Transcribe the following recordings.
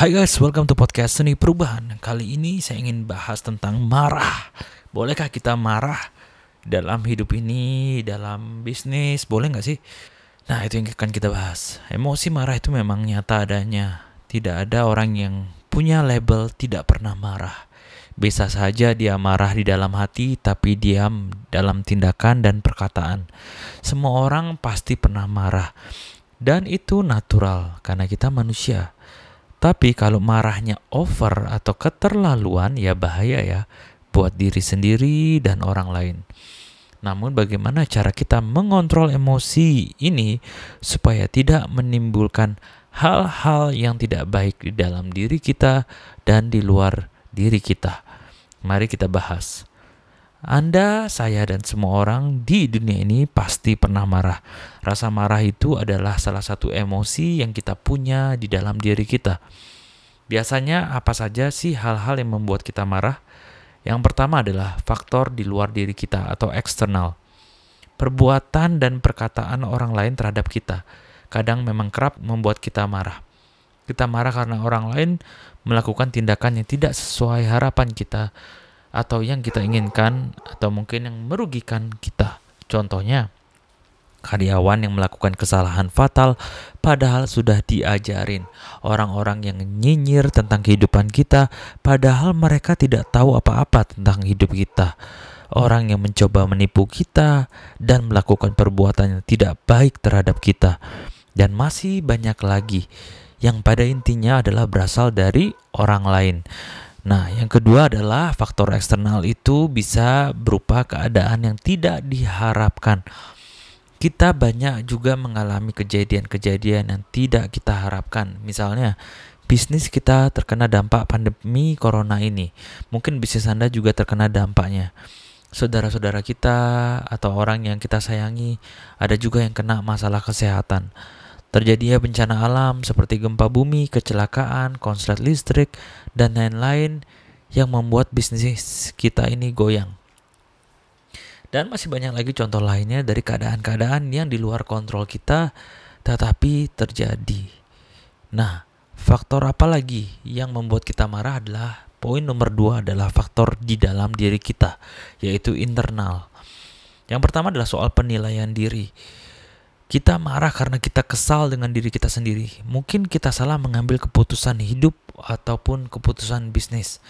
Hai guys, welcome to podcast Seni Perubahan. Kali ini saya ingin bahas tentang marah. Bolehkah kita marah dalam hidup ini, dalam bisnis? Boleh nggak sih? Nah, itu yang akan kita bahas. Emosi marah itu memang nyata adanya. Tidak ada orang yang punya label tidak pernah marah. Bisa saja dia marah di dalam hati, tapi diam dalam tindakan dan perkataan. Semua orang pasti pernah marah, dan itu natural karena kita manusia. Tapi kalau marahnya over atau keterlaluan, ya bahaya ya buat diri sendiri dan orang lain. Namun, bagaimana cara kita mengontrol emosi ini supaya tidak menimbulkan hal-hal yang tidak baik di dalam diri kita dan di luar diri kita? Mari kita bahas. Anda, saya, dan semua orang di dunia ini pasti pernah marah. Rasa marah itu adalah salah satu emosi yang kita punya di dalam diri kita. Biasanya, apa saja sih hal-hal yang membuat kita marah? Yang pertama adalah faktor di luar diri kita atau eksternal. Perbuatan dan perkataan orang lain terhadap kita kadang memang kerap membuat kita marah. Kita marah karena orang lain melakukan tindakan yang tidak sesuai harapan kita atau yang kita inginkan atau mungkin yang merugikan kita. Contohnya, karyawan yang melakukan kesalahan fatal padahal sudah diajarin orang-orang yang nyinyir tentang kehidupan kita padahal mereka tidak tahu apa-apa tentang hidup kita orang yang mencoba menipu kita dan melakukan perbuatan yang tidak baik terhadap kita dan masih banyak lagi yang pada intinya adalah berasal dari orang lain. Nah, yang kedua adalah faktor eksternal itu bisa berupa keadaan yang tidak diharapkan. Kita banyak juga mengalami kejadian-kejadian yang tidak kita harapkan. Misalnya, bisnis kita terkena dampak pandemi corona ini. Mungkin bisnis Anda juga terkena dampaknya. Saudara-saudara kita atau orang yang kita sayangi ada juga yang kena masalah kesehatan. Terjadinya bencana alam seperti gempa bumi, kecelakaan, konslet listrik, dan lain-lain yang membuat bisnis kita ini goyang. Dan masih banyak lagi contoh lainnya dari keadaan-keadaan yang di luar kontrol kita tetapi terjadi. Nah, faktor apa lagi yang membuat kita marah adalah poin nomor dua adalah faktor di dalam diri kita, yaitu internal. Yang pertama adalah soal penilaian diri. Kita marah karena kita kesal dengan diri kita sendiri. Mungkin kita salah mengambil keputusan hidup ataupun keputusan bisnis.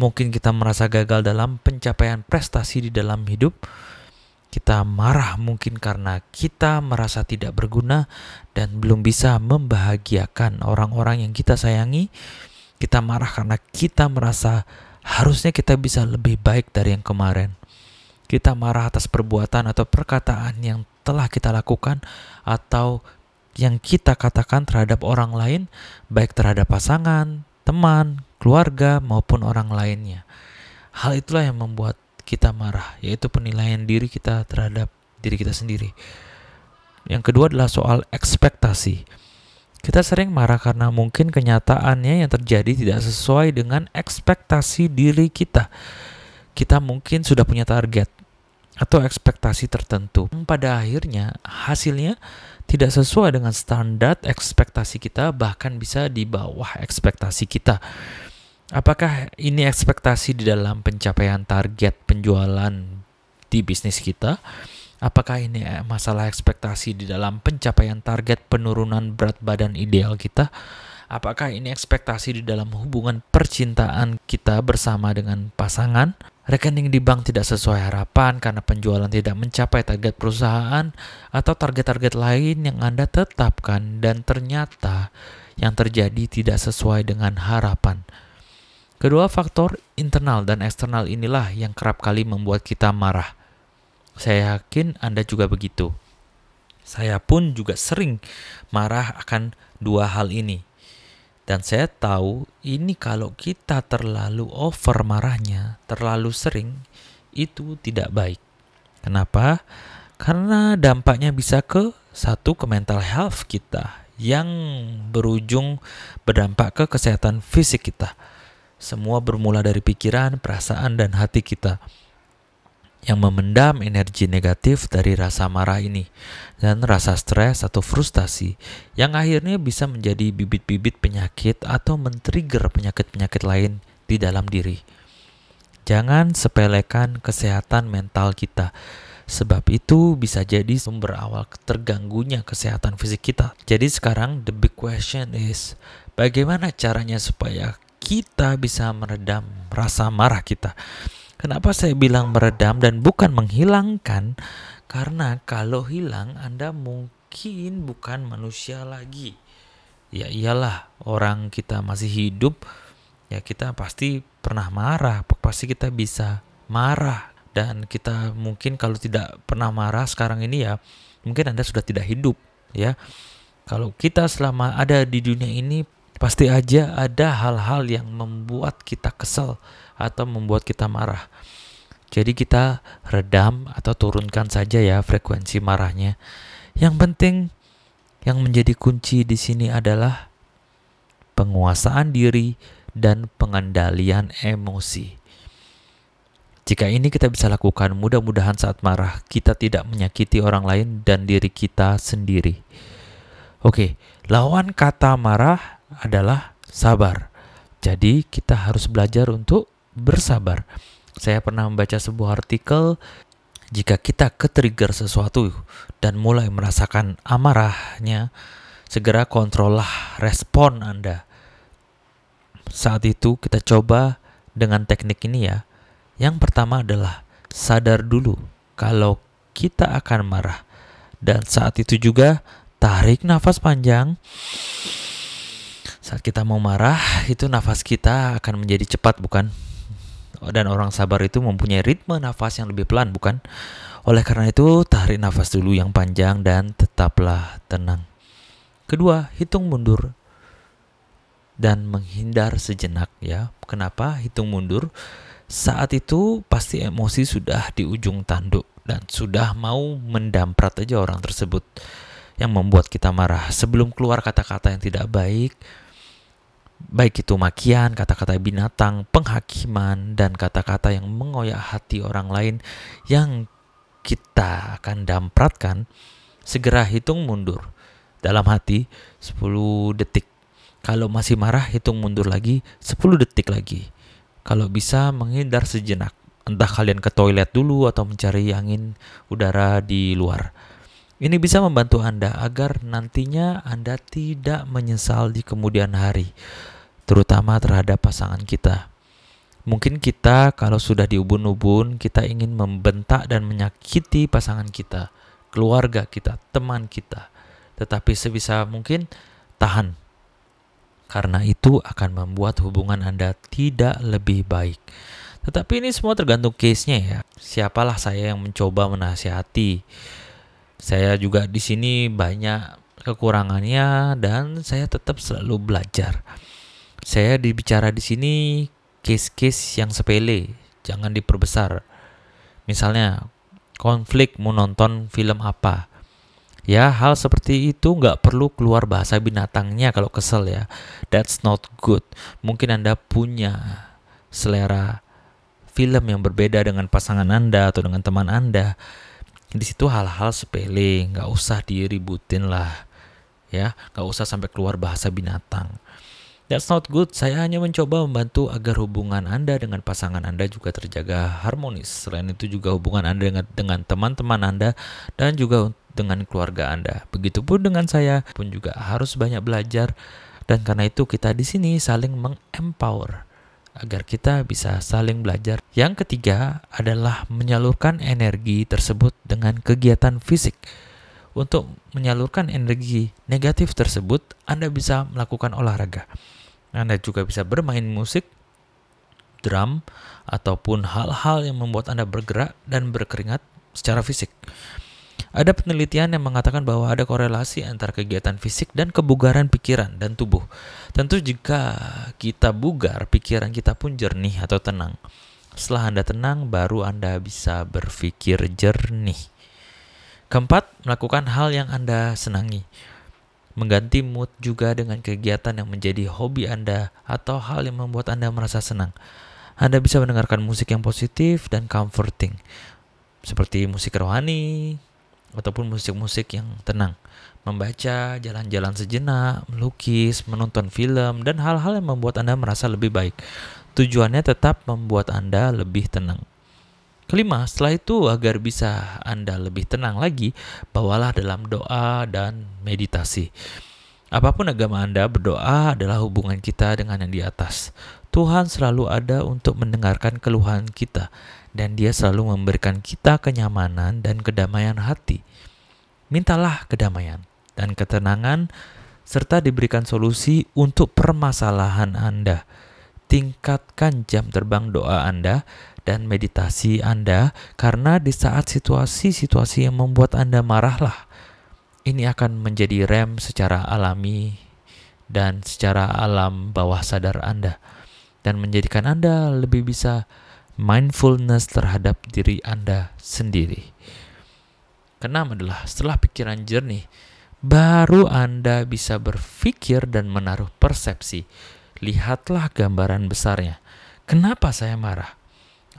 Mungkin kita merasa gagal dalam pencapaian prestasi di dalam hidup. Kita marah mungkin karena kita merasa tidak berguna dan belum bisa membahagiakan orang-orang yang kita sayangi. Kita marah karena kita merasa harusnya kita bisa lebih baik dari yang kemarin. Kita marah atas perbuatan atau perkataan yang telah kita lakukan atau yang kita katakan terhadap orang lain, baik terhadap pasangan, teman, keluarga, maupun orang lainnya. Hal itulah yang membuat kita marah, yaitu penilaian diri kita terhadap diri kita sendiri. Yang kedua adalah soal ekspektasi. Kita sering marah karena mungkin kenyataannya yang terjadi tidak sesuai dengan ekspektasi diri kita. Kita mungkin sudah punya target, atau ekspektasi tertentu. Pada akhirnya hasilnya tidak sesuai dengan standar ekspektasi kita bahkan bisa di bawah ekspektasi kita. Apakah ini ekspektasi di dalam pencapaian target penjualan di bisnis kita? Apakah ini masalah ekspektasi di dalam pencapaian target penurunan berat badan ideal kita? Apakah ini ekspektasi di dalam hubungan percintaan kita bersama dengan pasangan? Rekening di bank tidak sesuai harapan karena penjualan tidak mencapai target perusahaan atau target-target lain yang Anda tetapkan dan ternyata yang terjadi tidak sesuai dengan harapan. Kedua faktor internal dan eksternal inilah yang kerap kali membuat kita marah. Saya yakin Anda juga begitu. Saya pun juga sering marah akan dua hal ini. Dan saya tahu ini kalau kita terlalu over marahnya, terlalu sering, itu tidak baik. Kenapa? Karena dampaknya bisa ke satu ke mental health kita yang berujung berdampak ke kesehatan fisik kita. Semua bermula dari pikiran, perasaan, dan hati kita. Yang memendam energi negatif dari rasa marah ini dan rasa stres atau frustasi yang akhirnya bisa menjadi bibit-bibit penyakit atau men-trigger penyakit-penyakit lain di dalam diri. Jangan sepelekan kesehatan mental kita, sebab itu bisa jadi sumber awal terganggunya kesehatan fisik kita. Jadi sekarang the big question is, bagaimana caranya supaya kita bisa meredam rasa marah kita? Kenapa saya bilang meredam dan bukan menghilangkan? Karena kalau hilang Anda mungkin bukan manusia lagi. Ya iyalah, orang kita masih hidup, ya kita pasti pernah marah, pasti kita bisa marah dan kita mungkin kalau tidak pernah marah sekarang ini ya mungkin Anda sudah tidak hidup ya. Kalau kita selama ada di dunia ini pasti aja ada hal-hal yang membuat kita kesel atau membuat kita marah. Jadi kita redam atau turunkan saja ya frekuensi marahnya. Yang penting yang menjadi kunci di sini adalah penguasaan diri dan pengendalian emosi. Jika ini kita bisa lakukan, mudah-mudahan saat marah kita tidak menyakiti orang lain dan diri kita sendiri. Oke, lawan kata marah adalah sabar. Jadi, kita harus belajar untuk bersabar. Saya pernah membaca sebuah artikel jika kita ke-trigger sesuatu dan mulai merasakan amarahnya, segera kontrollah respon Anda. Saat itu kita coba dengan teknik ini ya. Yang pertama adalah sadar dulu kalau kita akan marah. Dan saat itu juga tarik nafas panjang. Saat kita mau marah, itu nafas kita akan menjadi cepat bukan? Dan orang sabar itu mempunyai ritme nafas yang lebih pelan, bukan? Oleh karena itu, tarik nafas dulu yang panjang dan tetaplah tenang. Kedua, hitung mundur dan menghindar sejenak ya. Kenapa hitung mundur? Saat itu pasti emosi sudah di ujung tanduk dan sudah mau mendamprat aja orang tersebut yang membuat kita marah. Sebelum keluar kata-kata yang tidak baik, baik itu makian, kata-kata binatang, penghakiman, dan kata-kata yang mengoyak hati orang lain yang kita akan dampratkan, segera hitung mundur. Dalam hati 10 detik. Kalau masih marah, hitung mundur lagi 10 detik lagi. Kalau bisa menghindar sejenak. Entah kalian ke toilet dulu atau mencari angin udara di luar. Ini bisa membantu Anda agar nantinya Anda tidak menyesal di kemudian hari terutama terhadap pasangan kita. Mungkin kita kalau sudah di ubun-ubun, kita ingin membentak dan menyakiti pasangan kita, keluarga kita, teman kita. Tetapi sebisa mungkin tahan. Karena itu akan membuat hubungan Anda tidak lebih baik. Tetapi ini semua tergantung case-nya ya. Siapalah saya yang mencoba menasihati. Saya juga di sini banyak kekurangannya dan saya tetap selalu belajar. Saya dibicara di sini case-case yang sepele, jangan diperbesar. Misalnya, konflik mau nonton film apa. Ya, hal seperti itu nggak perlu keluar bahasa binatangnya kalau kesel ya. That's not good. Mungkin Anda punya selera film yang berbeda dengan pasangan Anda atau dengan teman Anda. Di situ hal-hal sepele, nggak usah diributin lah. Ya, nggak usah sampai keluar bahasa binatang. That's not good. Saya hanya mencoba membantu agar hubungan Anda dengan pasangan Anda juga terjaga harmonis. Selain itu juga hubungan Anda dengan teman-teman Anda dan juga dengan keluarga Anda. Begitupun dengan saya pun juga harus banyak belajar dan karena itu kita di sini saling mengempower agar kita bisa saling belajar. Yang ketiga adalah menyalurkan energi tersebut dengan kegiatan fisik. Untuk menyalurkan energi negatif tersebut, Anda bisa melakukan olahraga. Anda juga bisa bermain musik, drum, ataupun hal-hal yang membuat Anda bergerak dan berkeringat secara fisik. Ada penelitian yang mengatakan bahwa ada korelasi antara kegiatan fisik dan kebugaran pikiran dan tubuh. Tentu jika kita bugar, pikiran kita pun jernih atau tenang. Setelah Anda tenang, baru Anda bisa berpikir jernih. Keempat, melakukan hal yang Anda senangi. Mengganti mood juga dengan kegiatan yang menjadi hobi Anda atau hal yang membuat Anda merasa senang. Anda bisa mendengarkan musik yang positif dan comforting. seperti musik rohani ataupun musik-musik yang tenang. Membaca, jalan-jalan sejenak, melukis, menonton film, dan hal-hal yang membuat Anda merasa lebih baik. Tujuannya tetap membuat Anda lebih tenang. Kelima, setelah itu agar bisa Anda lebih tenang lagi, bawalah dalam doa dan meditasi. Apa pun agama Anda, berdoa adalah hubungan kita dengan yang di atas. Tuhan selalu ada untuk mendengarkan keluhan kita, dan Dia selalu memberikan kita kenyamanan dan kedamaian hati. Mintalah kedamaian dan ketenangan, serta diberikan solusi untuk permasalahan Anda. Tingkatkan jam terbang doa Anda dan meditasi Anda karena di saat situasi-situasi yang membuat Anda marahlah ini akan menjadi rem secara alami dan secara alam bawah sadar Anda dan menjadikan Anda lebih bisa mindfulness terhadap diri Anda sendiri. Keenam adalah setelah pikiran jernih, baru Anda bisa berpikir dan menaruh persepsi. Lihatlah gambaran besarnya. Kenapa saya marah?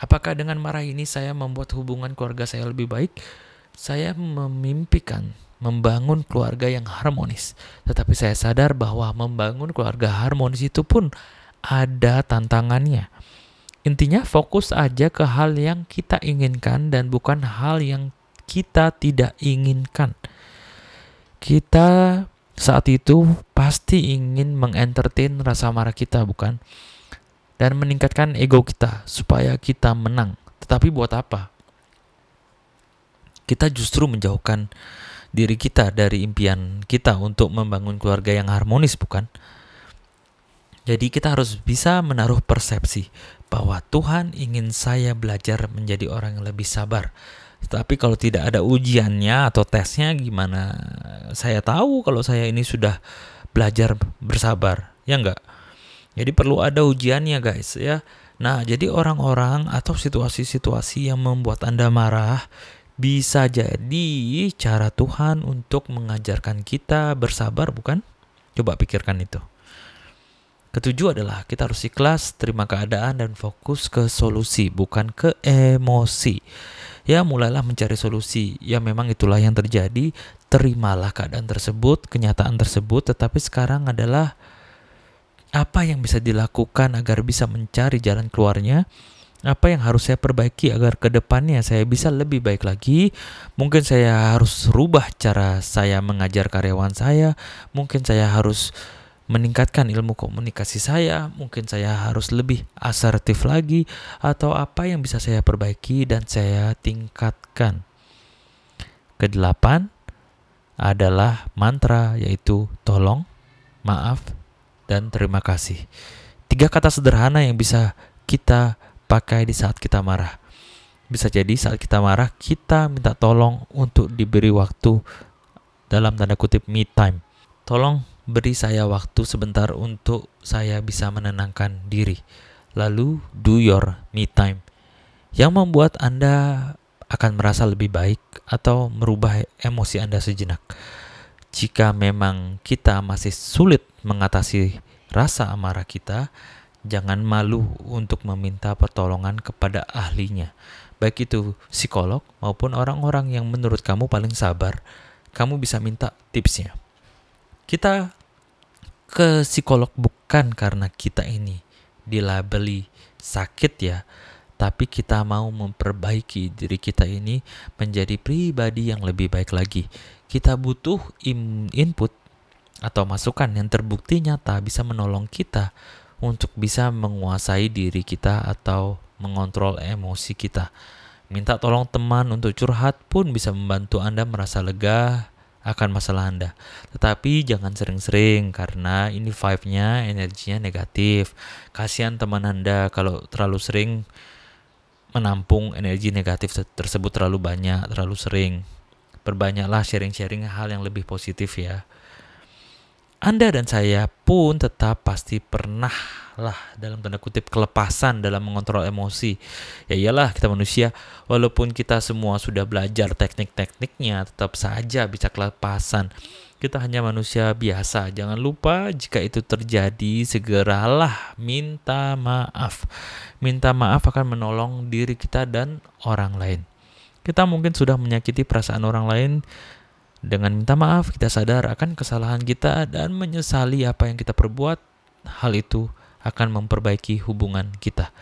Apakah dengan marah ini saya membuat hubungan keluarga saya lebih baik? Saya memimpikan membangun keluarga yang harmonis. Tetapi saya sadar bahwa membangun keluarga harmonis itu pun ada tantangannya. Intinya fokus aja ke hal yang kita inginkan dan bukan hal yang kita tidak inginkan. Kita saat itu pasti ingin mengentertain rasa marah kita, bukan? Dan meningkatkan ego kita supaya kita menang. Tetapi buat apa? Kita justru menjauhkan diri kita dari impian kita untuk membangun keluarga yang harmonis, bukan? Jadi kita harus bisa menaruh persepsi bahwa Tuhan ingin saya belajar menjadi orang yang lebih sabar. Tetapi kalau tidak ada ujiannya atau tesnya gimana saya tahu kalau saya ini sudah belajar bersabar? Ya enggak? Jadi perlu ada ujiannya guys ya. Nah, jadi orang-orang atau situasi-situasi yang membuat Anda marah bisa jadi cara Tuhan untuk mengajarkan kita bersabar, bukan? Coba pikirkan itu. Ketujuh adalah kita harus ikhlas, terima keadaan dan fokus ke solusi, bukan ke emosi. Ya, mulailah mencari solusi. Ya, memang itulah yang terjadi. Terimalah keadaan tersebut, kenyataan tersebut, tetapi sekarang adalah apa yang bisa dilakukan agar bisa mencari jalan keluarnya? Apa yang harus saya perbaiki agar ke depannya saya bisa lebih baik lagi? Mungkin saya harus rubah cara saya mengajar karyawan saya, mungkin saya harus meningkatkan ilmu komunikasi saya, mungkin saya harus lebih asertif lagi, atau apa yang bisa saya perbaiki dan saya tingkatkan. Kedelapan adalah mantra yaitu tolong, maaf, dan terima kasih. Tiga kata sederhana yang bisa kita pakai di saat kita marah. Bisa jadi saat kita marah, kita minta tolong untuk diberi waktu dalam tanda kutip me time. Tolong beri saya waktu sebentar untuk saya bisa menenangkan diri. Lalu do your me time. Yang membuat Anda akan merasa lebih baik atau merubah emosi Anda sejenak. Jika memang kita masih sulit mengatasi rasa amarah kita, jangan malu untuk meminta pertolongan kepada ahlinya, baik itu psikolog maupun orang-orang yang menurut kamu paling sabar. Kamu bisa minta tipsnya. Kita ke psikolog bukan karena kita ini dilabeli sakit ya, tapi kita mau memperbaiki diri kita ini menjadi pribadi yang lebih baik lagi kita butuh input atau masukan yang terbukti nyata bisa menolong kita untuk bisa menguasai diri kita atau mengontrol emosi kita. Minta tolong teman untuk curhat pun bisa membantu Anda merasa lega akan masalah Anda. Tetapi jangan sering-sering karena ini vibe-nya, energinya negatif. Kasihan teman Anda kalau terlalu sering menampung energi negatif tersebut terlalu banyak, terlalu sering perbanyaklah sharing-sharing hal yang lebih positif ya. Anda dan saya pun tetap pasti pernah lah dalam tanda kutip kelepasan dalam mengontrol emosi. Ya iyalah kita manusia, walaupun kita semua sudah belajar teknik-tekniknya, tetap saja bisa kelepasan. Kita hanya manusia biasa. Jangan lupa jika itu terjadi, segeralah minta maaf. Minta maaf akan menolong diri kita dan orang lain. Kita mungkin sudah menyakiti perasaan orang lain dengan minta maaf, kita sadar akan kesalahan kita dan menyesali apa yang kita perbuat. Hal itu akan memperbaiki hubungan kita.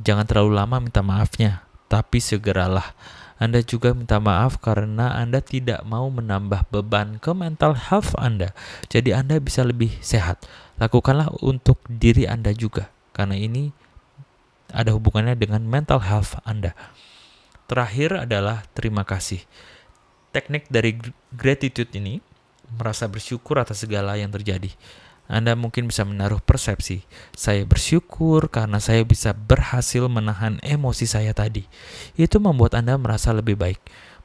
Jangan terlalu lama minta maafnya, tapi segeralah. Anda juga minta maaf karena Anda tidak mau menambah beban ke mental health Anda. Jadi Anda bisa lebih sehat. Lakukanlah untuk diri Anda juga, karena ini ada hubungannya dengan mental health Anda. Terakhir adalah terima kasih teknik dari gratitude ini merasa bersyukur atas segala yang terjadi. Anda mungkin bisa menaruh persepsi, saya bersyukur karena saya bisa berhasil menahan emosi saya tadi. Itu membuat Anda merasa lebih baik.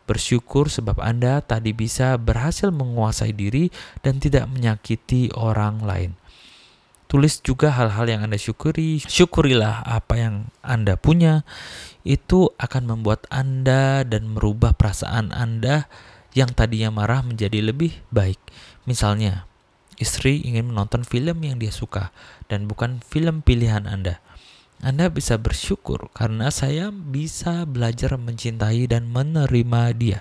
Bersyukur sebab Anda tadi bisa berhasil menguasai diri dan tidak menyakiti orang lain. Tulis juga hal-hal yang Anda syukuri. Syukurilah apa yang Anda punya. Itu akan membuat Anda dan merubah perasaan Anda yang tadinya marah menjadi lebih baik. Misalnya, istri ingin menonton film yang dia suka dan bukan film pilihan Anda. Anda bisa bersyukur karena saya bisa belajar mencintai dan menerima dia.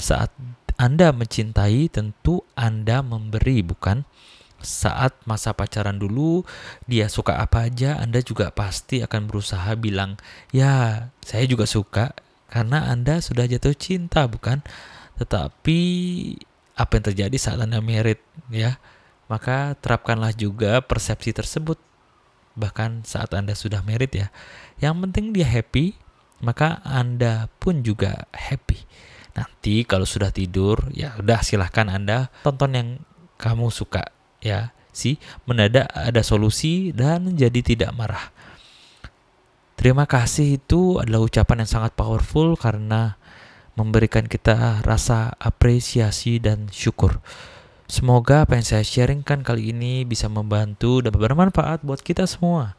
Saat Anda mencintai, tentu Anda memberi, bukan? Saat masa pacaran dulu dia suka apa aja Anda juga pasti akan berusaha bilang ya saya juga suka karena Anda sudah jatuh cinta bukan? Tetapi apa yang terjadi saat Anda merit ya? Maka terapkanlah juga persepsi tersebut bahkan saat Anda sudah merit ya. Yang penting dia happy maka Anda pun juga happy. Nanti kalau sudah tidur ya udah silahkan Anda tonton yang kamu suka ya si mendadak ada solusi dan jadi tidak marah. Terima kasih itu adalah ucapan yang sangat powerful karena memberikan kita rasa apresiasi dan syukur. Semoga apa yang saya sharingkan kali ini bisa membantu dan bermanfaat buat kita semua.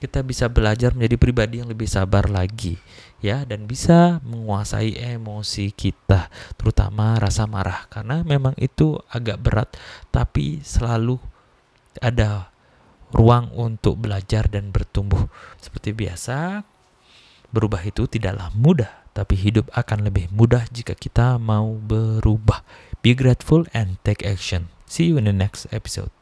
Kita bisa belajar menjadi pribadi yang lebih sabar lagi ya dan bisa menguasai emosi kita terutama rasa marah. Karena memang itu agak berat tapi selalu ada ruang untuk belajar dan bertumbuh. Seperti biasa berubah itu tidaklah mudah tapi hidup akan lebih mudah jika kita mau berubah. Be grateful and take action. See you in the next episode